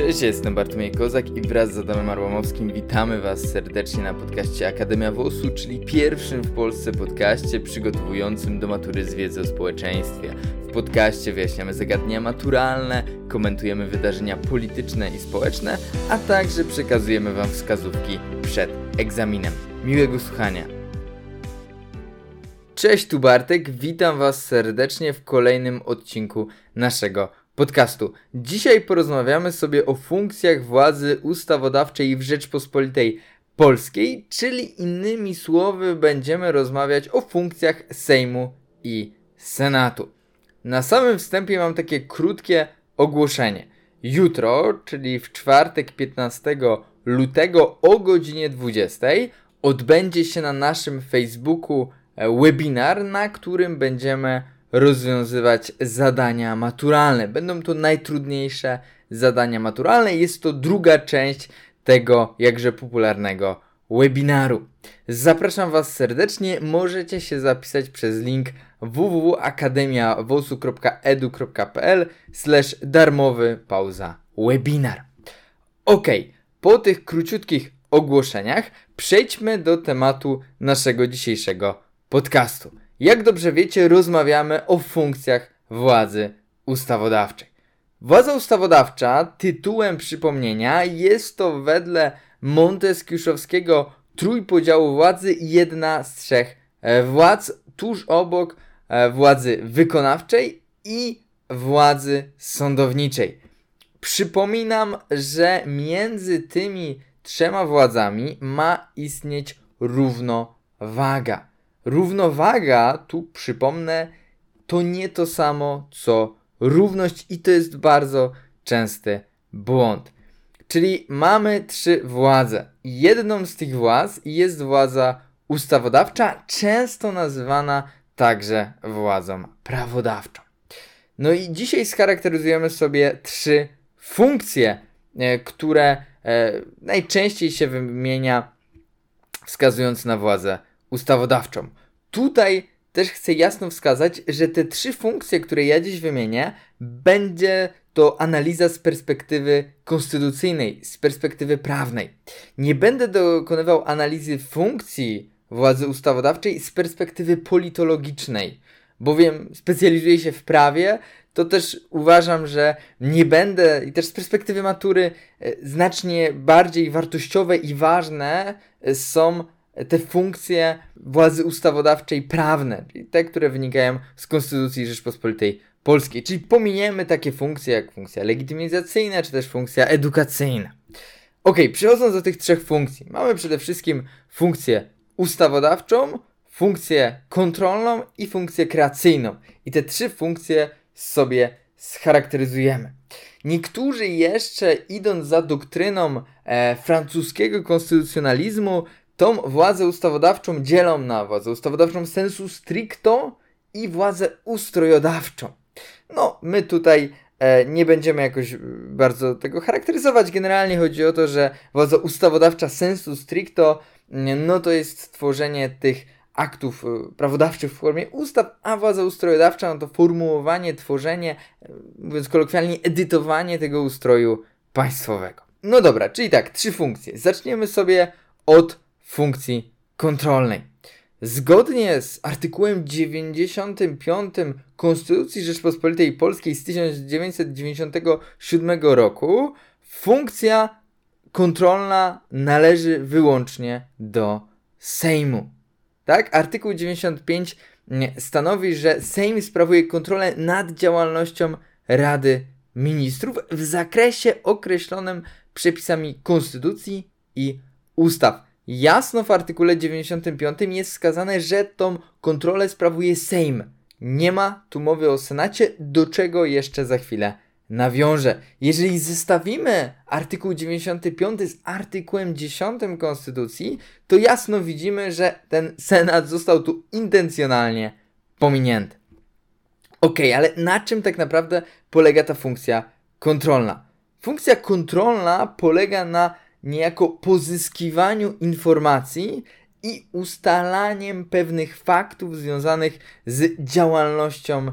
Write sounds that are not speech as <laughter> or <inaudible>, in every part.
Cześć, jestem Bartłomiej Kozak i wraz z Adamem Arłamowskim witamy Was serdecznie na podcaście Akademia WOS-u, czyli pierwszym w Polsce podcaście przygotowującym do matury z wiedzy o społeczeństwie. W podcaście wyjaśniamy zagadnienia maturalne, komentujemy wydarzenia polityczne i społeczne, a także przekazujemy Wam wskazówki przed egzaminem. Miłego słuchania! Cześć, tu Bartek, witam Was serdecznie w kolejnym odcinku naszego podcastu. Dzisiaj porozmawiamy sobie o funkcjach władzy ustawodawczej w Rzeczpospolitej Polskiej, czyli innymi słowy będziemy rozmawiać o funkcjach Sejmu i Senatu. Na samym wstępie mam takie krótkie ogłoszenie. Jutro, czyli w czwartek 15 lutego o godzinie 20 odbędzie się na naszym Facebooku webinar, na którym będziemy rozwiązywać zadania maturalne. Będą to najtrudniejsze zadania maturalne. Jest to druga część tego jakże popularnego webinaru. Zapraszam Was serdecznie. Możecie się zapisać przez link www.akademiawosu.edu.pl darmowy pauza webinar. Ok, po tych króciutkich ogłoszeniach przejdźmy do tematu naszego dzisiejszego podcastu. Jak dobrze wiecie, rozmawiamy o funkcjach władzy ustawodawczej. Władza ustawodawcza, tytułem przypomnienia, jest to wedle Monteskiuszowskiego trójpodziału władzy jedna z trzech władz, tuż obok e, władzy wykonawczej i władzy sądowniczej. Przypominam, że między tymi trzema władzami ma istnieć równowaga. Równowaga, tu przypomnę, to nie to samo co równość i to jest bardzo częsty błąd. Czyli mamy trzy władze. Jedną z tych władz jest władza ustawodawcza, często nazywana także władzą prawodawczą. No i dzisiaj scharakteryzujemy sobie trzy funkcje, e, które e, najczęściej się wymienia wskazując na władzę ustawodawczą. Tutaj też chcę jasno wskazać, że te trzy funkcje, które ja dziś wymienię, będzie to analiza z perspektywy konstytucyjnej, z perspektywy prawnej. Nie będę dokonywał analizy funkcji władzy ustawodawczej z perspektywy politologicznej, bowiem specjalizuję się w prawie, to też uważam, że nie będę, i też z perspektywy matury, e, znacznie bardziej wartościowe i ważne e, są te funkcje władzy ustawodawczej prawne, czyli te, które wynikają z Konstytucji Rzeczpospolitej Polskiej. Czyli pominiemy takie funkcje jak funkcja legitymizacyjna, czy też funkcja edukacyjna. Ok, przechodząc do tych trzech funkcji, mamy przede wszystkim funkcję ustawodawczą, funkcję kontrolną i funkcję kreacyjną. I te trzy funkcje sobie scharakteryzujemy. Niektórzy jeszcze, idąc za doktryną e, francuskiego konstytucjonalizmu, tą władzę ustawodawczą dzielą na władzę ustawodawczą sensu stricto i władzę ustrojodawczą. No, my tutaj e, nie będziemy jakoś bardzo tego charakteryzować. Generalnie chodzi o to, że władza ustawodawcza sensu stricto, no to jest tworzenie tych aktów e, prawodawczych w formie ustaw, a władza ustrojodawcza no to formułowanie, tworzenie, e, mówiąc kolokwialnie, edytowanie tego ustroju państwowego. No dobra, czyli tak, trzy funkcje. Zaczniemy sobie od funkcji kontrolnej. Zgodnie z artykułem 95 Konstytucji Rzeczpospolitej Polskiej z 1997 roku funkcja kontrolna należy wyłącznie do Sejmu. Tak? Artykuł 95 stanowi, że Sejm sprawuje kontrolę nad działalnością Rady Ministrów w zakresie określonym przepisami Konstytucji i ustaw jasno w artykule 95 jest wskazane, że tą kontrolę sprawuje Sejm. Nie ma tu mowy o Senacie, do czego jeszcze za chwilę nawiążę. Jeżeli zestawimy artykuł 95 z artykułem 10 Konstytucji, to jasno widzimy, że ten Senat został tu intencjonalnie pominięty. Ok, ale na czym tak naprawdę polega ta funkcja kontrolna? Funkcja kontrolna polega na niejako pozyskiwaniu informacji i ustalaniem pewnych faktów związanych z działalnością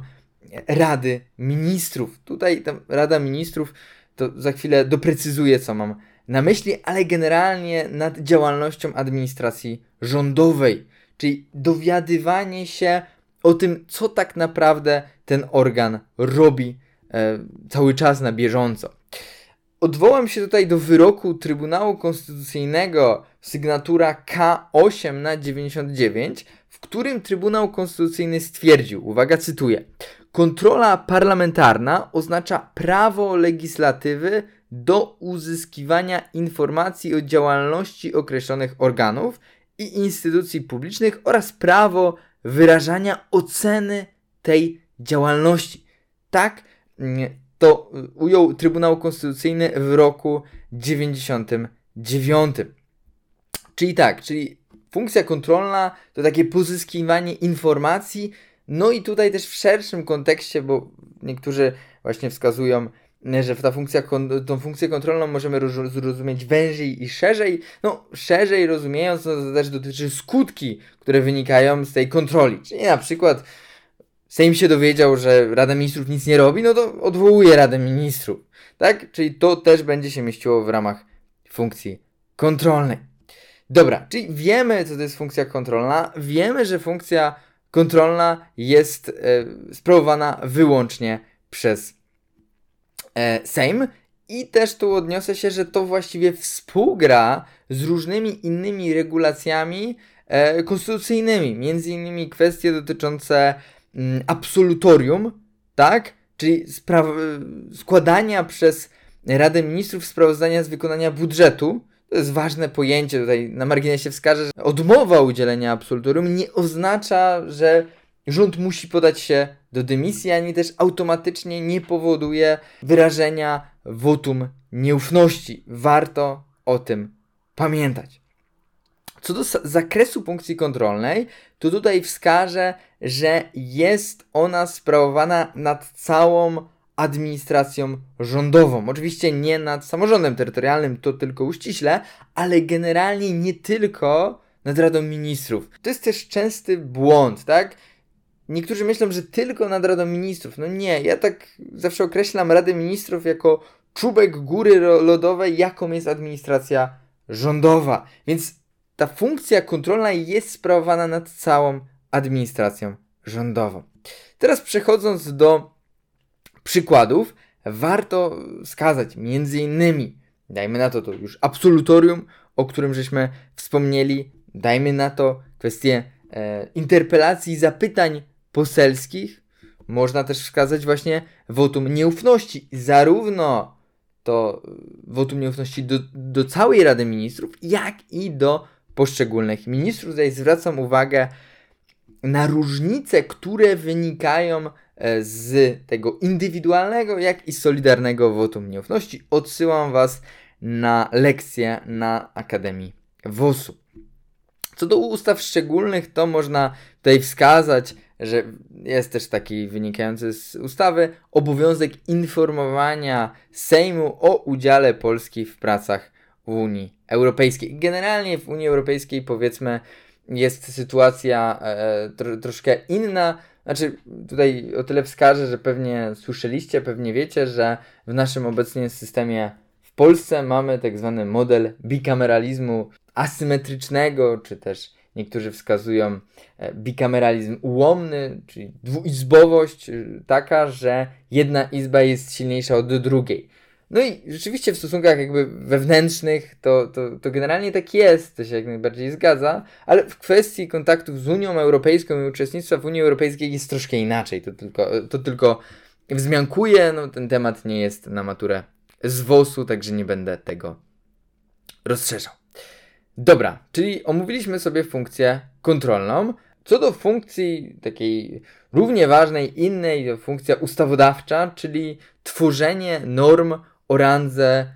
Rady Ministrów. Tutaj ta Rada Ministrów to za chwilę doprecyzuję, co mam na myśli, ale generalnie nad działalnością administracji rządowej, czyli dowiadywanie się o tym, co tak naprawdę ten organ robi e, cały czas na bieżąco. Odwołam się tutaj do wyroku Trybunału Konstytucyjnego sygnatura K8 na 99, w którym Trybunał Konstytucyjny stwierdził, uwaga, cytuję: Kontrola parlamentarna oznacza prawo legislatywy do uzyskiwania informacji o działalności określonych organów i instytucji publicznych oraz prawo wyrażania oceny tej działalności. Tak mm, to ujął Trybunał Konstytucyjny w roku 99. Czyli tak, czyli funkcja kontrolna to takie pozyskiwanie informacji, no i tutaj też w szerszym kontekście, bo niektórzy właśnie wskazują, że ta funkcja, tą funkcję kontrolną możemy zrozumieć węziej i szerzej. No, szerzej rozumiejąc, no, to też dotyczy skutki, które wynikają z tej kontroli. Czyli na przykład Sejm się dowiedział, że Rada Ministrów nic nie robi, no to odwołuje Radę Ministrów. Tak? Czyli to też będzie się mieściło w ramach funkcji kontrolnej. Dobra, czyli wiemy, co to jest funkcja kontrolna. Wiemy, że funkcja kontrolna jest e, sprawowana wyłącznie przez e, Sejm. I też tu odniosę się, że to właściwie współgra z różnymi innymi regulacjami e, konstytucyjnymi. Między innymi kwestie dotyczące absolutorium, tak? Czyli składania przez Radę Ministrów sprawozdania z wykonania budżetu. To jest ważne pojęcie, tutaj na marginesie wskażę, że odmowa udzielenia absolutorium nie oznacza, że rząd musi podać się do dymisji, ani też automatycznie nie powoduje wyrażenia wotum nieufności. Warto o tym pamiętać. Co do zakresu funkcji kontrolnej, to tutaj wskażę, że jest ona sprawowana nad całą administracją rządową. Oczywiście nie nad samorządem terytorialnym, to tylko uściśle, ale generalnie nie tylko nad Radą Ministrów. To jest też częsty błąd, tak? Niektórzy myślą, że tylko nad Radą Ministrów. No nie, ja tak zawsze określam Radę Ministrów jako czubek góry lodowej, jaką jest administracja rządowa. Więc ta funkcja kontrolna jest sprawowana nad całą administracją rządową. Teraz przechodząc do przykładów, warto wskazać między innymi, dajmy na to to już absolutorium, o którym żeśmy wspomnieli, dajmy na to kwestię e, interpelacji, zapytań poselskich, można też wskazać właśnie wotum nieufności, zarówno to wotum nieufności do, do całej Rady Ministrów, jak i do poszczególnych ministrów. Tutaj zwracam uwagę na różnice, które wynikają e, z tego indywidualnego, jak i solidarnego wotum nieufności. Odsyłam Was na lekcję na Akademii WOS-u. Co do ustaw szczególnych, to można tutaj wskazać, że jest też taki wynikający z ustawy obowiązek informowania Sejmu o udziale Polski w pracach Unii Europejskiej. Generalnie w Unii Europejskiej powiedzmy jest sytuacja e, tro, troszkę inna. Znaczy, tutaj o tyle wskażę, że pewnie słyszeliście, pewnie wiecie, że w naszym obecnie systemie w Polsce mamy tak zwany model bikameralizmu asymetrycznego, czy też niektórzy wskazują e, bikameralizm ułomny, czyli dwuizbowość e, taka, że jedna izba jest silniejsza od drugiej. No i rzeczywiście w stosunkach jakby wewnętrznych to, to, to generalnie tak jest, to się jak najbardziej zgadza, ale w kwestii kontaktów z Unią Europejską i uczestnictwa w Unii Europejskiej jest troszkę inaczej. To tylko, to tylko wzmiankuje, no ten temat nie jest na maturę z WOS-u, także nie będę tego rozszerzał. Dobra, czyli omówiliśmy sobie funkcję kontrolną. Co do funkcji takiej równie ważnej, innej, funkcja ustawodawcza, czyli tworzenie norm o randze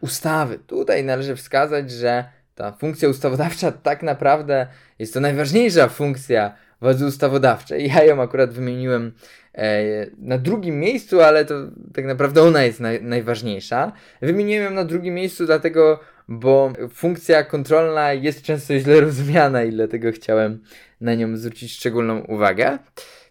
ustawy. Tutaj należy wskazać, że ta funkcja ustawodawcza tak naprawdę jest to najważniejsza funkcja władzy ustawodawczej. Ja ją akurat wymieniłem e, na drugim miejscu, ale to tak naprawdę ona jest naj, najważniejsza. Wymieniłem ją na drugim miejscu dlatego, bo funkcja kontrolna jest często źle rozumiana i dlatego chciałem na nią zwrócić szczególną uwagę.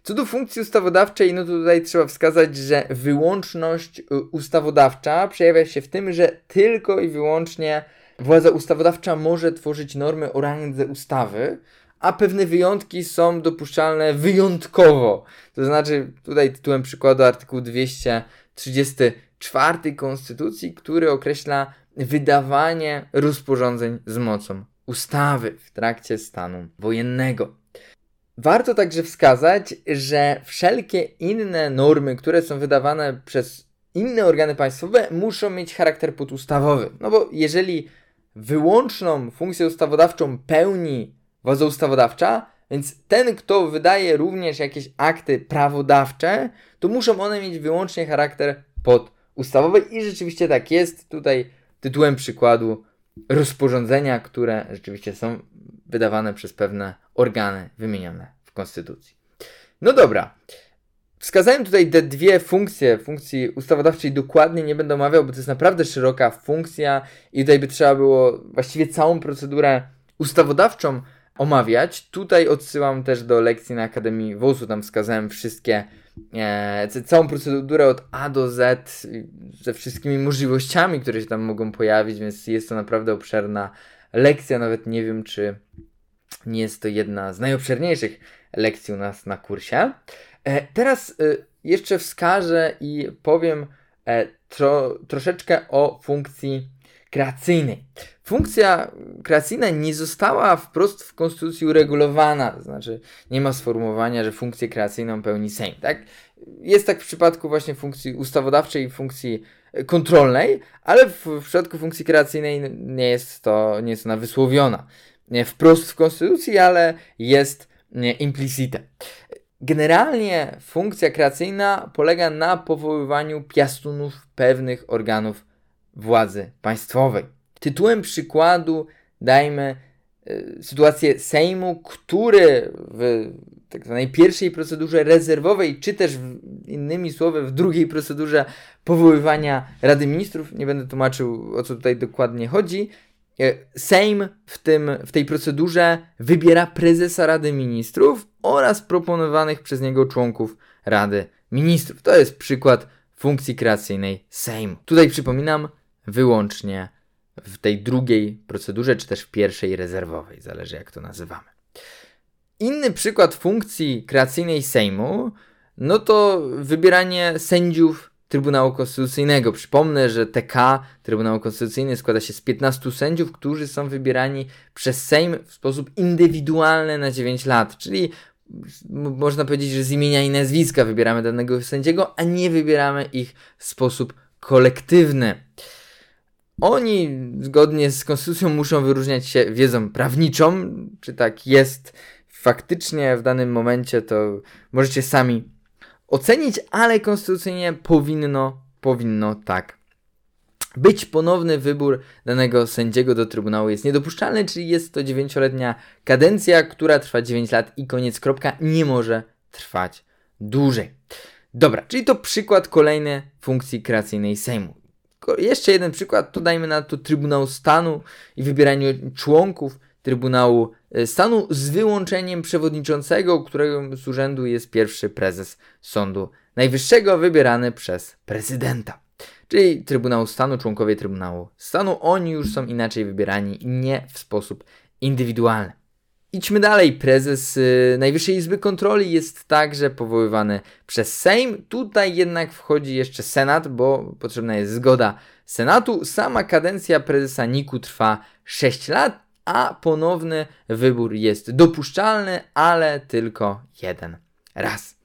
Co do funkcji ustawodawczej, no to tutaj trzeba wskazać, że wyłączność y, ustawodawcza przejawia się w tym, że tylko i wyłącznie władza ustawodawcza może tworzyć normy o randze ustawy, a pewne wyjątki są dopuszczalne wyjątkowo. To znaczy, tutaj tytułem przykładu artykuł 234 Konstytucji, który określa wydawanie rozporządzeń z mocą ustawy w trakcie stanu wojennego. Warto także wskazać, że wszelkie inne normy, które są wydawane przez inne organy państwowe, muszą mieć charakter podustawowy. No bo jeżeli wyłączną funkcję ustawodawczą pełni władza ustawodawcza, więc ten, kto wydaje również jakieś akty prawodawcze, to muszą one mieć wyłącznie charakter podustawowy i rzeczywiście tak jest. Tutaj tytułem przykładu rozporządzenia, które rzeczywiście są wydawane przez pewne organy wymienione w Konstytucji. No dobra. Wskazałem tutaj te dwie funkcje, funkcji ustawodawczej dokładnie nie będę omawiał, bo to jest naprawdę szeroka funkcja i tutaj by trzeba było właściwie całą procedurę ustawodawczą omawiać. Tutaj odsyłam też do lekcji na Akademii WOS-u, tam wskazałem wszystkie, e, całą procedurę od A do Z ze wszystkimi możliwościami, które się tam mogą pojawić, więc jest to naprawdę obszerna lekcja, nawet nie wiem, czy nie jest to jedna z najobszerniejszych lekcji u nas na kursie. E, teraz e, jeszcze wskażę i powiem e, tro, troszeczkę o funkcji kreacyjnej. Funkcja kreacyjna nie została wprost w konstytucji uregulowana, to znaczy nie ma sformułowania, że funkcję kreacyjną pełni Sejm, tak? Jest tak w przypadku właśnie funkcji ustawodawczej i funkcji kontrolnej, ale w, w przypadku funkcji kreacyjnej nie jest to, nie jest ona wysłowiona wprost w konstytucji, ale jest implicite. Generalnie funkcja kreacyjna polega na powoływaniu piastunów pewnych organów władzy państwowej. Tytułem przykładu dajmy sytuację Sejmu, który w tak zwanej pierwszej procedurze rezerwowej, czy też innymi słowy w drugiej procedurze powoływania Rady Ministrów, nie będę tłumaczył o co tutaj dokładnie chodzi, e, Sejm w, tym, w tej procedurze wybiera prezesa Rady Ministrów oraz proponowanych przez niego członków Rady Ministrów. To jest przykład funkcji kreacyjnej Sejmu. Tutaj przypominam, wyłącznie w tej drugiej procedurze, czy też w pierwszej rezerwowej, zależy jak to nazywamy. Inny przykład funkcji kreacyjnej Sejmu, no to wybieranie sędziów Trybunału Konstytucyjnego. Przypomnę, że TK, Trybunał Konstytucyjny, składa się z 15 sędziów, którzy są wybierani przez Sejm w sposób indywidualny na 9 lat, czyli można powiedzieć, że z imienia i nazwiska wybieramy danego sędziego, a nie wybieramy ich w sposób kolektywny. Oni zgodnie z konstytucją muszą wyróżniać się wiedzą prawniczą, czy tak jest faktycznie w danym momencie, to możecie sami ocenić, ale konstytucyjnie powinno, powinno tak być. Ponowny wybór danego sędziego do Trybunału jest niedopuszczalny, czyli jest to 9-letnia kadencja, która trwa 9 lat i koniec, kropka, nie może trwać dłużej. Dobra, czyli to przykład kolejny funkcji kreacyjnej Sejmu. Jeszcze jeden przykład, to dajmy na to Trybunał Stanu i wybieraniu członków Trybunału e, Stanu z wyłączeniem przewodniczącego, którego z urzędu jest pierwszy prezes Sądu Najwyższego wybierany przez prezydenta. Czyli Trybunału Stanu, członkowie Trybunału Stanu, oni już są inaczej wybierani, nie w sposób indywidualny. Idźmy dalej. Prezes y, Najwyższej Izby Kontroli jest także powoływany przez Sejm. Tutaj jednak wchodzi jeszcze Senat, bo potrzebna jest zgoda Senatu. Sama kadencja prezesa NIK-u trwa 6 lat, a ponowny wybór jest dopuszczalny, ale tylko jeden raz.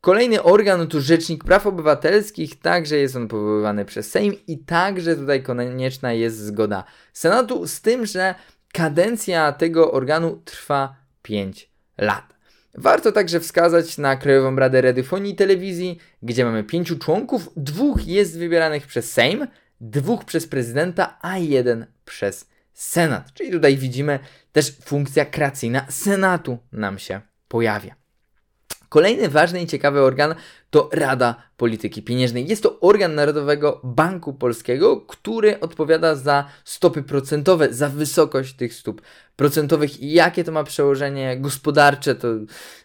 Kolejny organ to Rzecznik Praw Obywatelskich, także jest on powoływany przez Sejm i także tutaj konieczna jest zgoda Senatu, z tym, że kadencja tego organu trwa 5 lat. Warto także wskazać na Krajową Radę Radiofonii i Telewizji, gdzie mamy pięciu członków, dwóch jest wybieranych przez Sejm, dwóch przez prezydenta, a jeden przez Senat. Czyli tutaj widzimy też funkcja kreacyjna Senatu nam się pojawia. Kolejny ważny i ciekawy organ to Rada Polityki Pieniężnej. Jest to organ Narodowego Banku Polskiego, który odpowiada za stopy procentowe, za wysokość tych stóp procentowych i jakie to ma przełożenie gospodarcze, to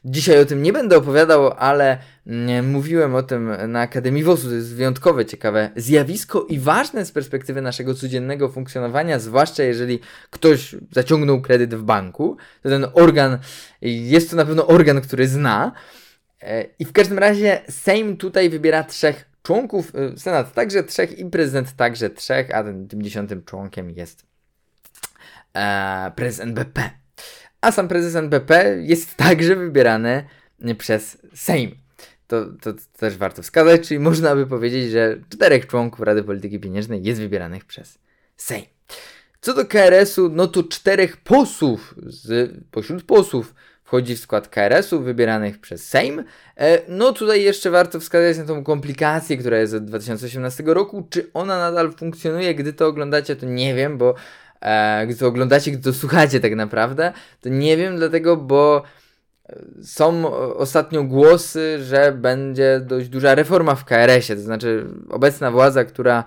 dzisiaj o tym nie będę opowiadał, ale mm, mówiłem o tym na Akademii WOS-u. To jest wyjątkowe, ciekawe zjawisko i ważne z perspektywy naszego codziennego funkcjonowania, zwłaszcza jeżeli ktoś zaciągnął kredyt w banku, to ten organ, jest to na pewno organ, który zna. E, I w każdym razie Sejm tutaj wybiera trzech członków, e, Senat także trzech i prezydent także trzech, a tym, tym dziesiątym członkiem jest e, prezes NBP. A sam prezes NBP jest <laughs> także wybierany przez Sejm. To, to, to, też warto wskazać, czyli można by powiedzieć, że czterech członków Rady Polityki Pieniężnej jest wybieranych przez Sejm. Co do KRS-u, no to czterech posłów z, pośród posłów wchodzi w skład KRS-u wybieranych przez Sejm. E, no tutaj jeszcze warto wskazać na tą komplikację, która jest od 2018 roku. Czy ona nadal funkcjonuje? Gdy to oglądacie, to nie wiem, bo e, gdy to oglądacie, gdy to słuchacie tak naprawdę, to nie wiem, dlatego, bo e, są ostatnio głosy, że będzie dość duża reforma w KRS-ie, to znaczy obecna władza, która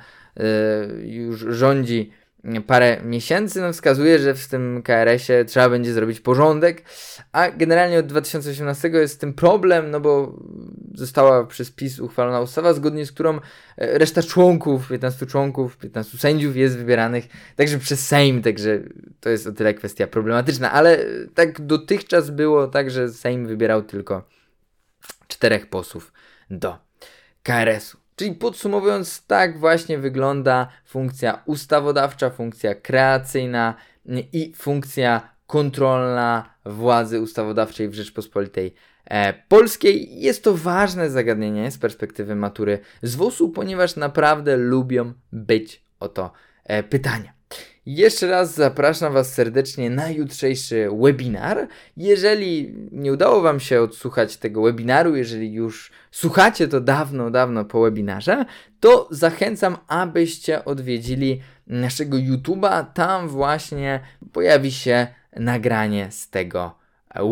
już rządzi parę miesięcy, no wskazuje, że w tym KRS-ie trzeba będzie zrobić porządek, a generalnie od 2018 jest z tym problem, no bo została przez PiS uchwalona ustawa, zgodnie z którą e, reszta członków, 15 członków, 15 sędziów jest wybieranych także przez Sejm, także to jest o tyle kwestia problematyczna, ale tak dotychczas było tak, że Sejm wybierał tylko czterech posłów do KRS-u. Czyli podsumowując, tak właśnie wygląda funkcja ustawodawcza, funkcja kreacyjna i funkcja kontrolna władzy ustawodawczej w Rzeczpospolitej e, Polskiej. Jest to ważne zagadnienie z perspektywy matury z WOS-u, ponieważ naprawdę lubią być o to e, pytania. Jeszcze raz zapraszam Was serdecznie na jutrzejszy webinar. Jeżeli nie udało Wam się odsłuchać tego webinaru, jeżeli już słuchacie to dawno, dawno po webinarze, to zachęcam, abyście odwiedzili naszego YouTube'a. Tam właśnie pojawi się nagranie z tego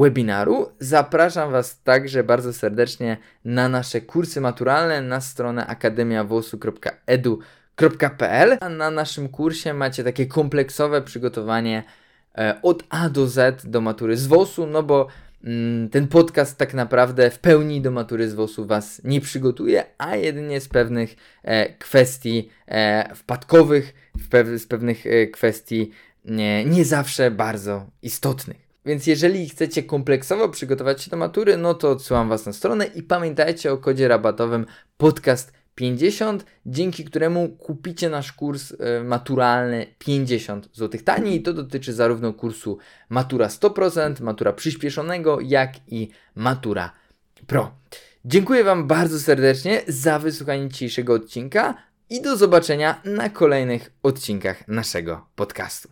webinaru. Zapraszam Was także bardzo serdecznie na nasze kursy maturalne na stronę akademiawosu.edu a na naszym kursie macie takie kompleksowe przygotowanie e, od A do Z do matury z WOS-u, no bo mm, ten podcast tak naprawdę w pełni do matury z WOS-u Was nie przygotuje, a jedynie z pewnych e, kwestii e, wpadkowych, z pewnych kwestii nie zawsze bardzo istotnych. Więc jeżeli chcecie kompleksowo przygotować się do matury, no to odsyłam Was na stronę i pamiętajcie o kodzie rabatowym podcast 50, dzięki któremu kupicie nasz kurs y, maturalny 50 zł taniej. I to dotyczy zarówno kursu Matura 100%, Matura przyspieszonego, jak i Matura Pro. Dziękuję Wam bardzo serdecznie za wysłuchanie dzisiejszego odcinka i do zobaczenia na kolejnych odcinkach naszego podcastu.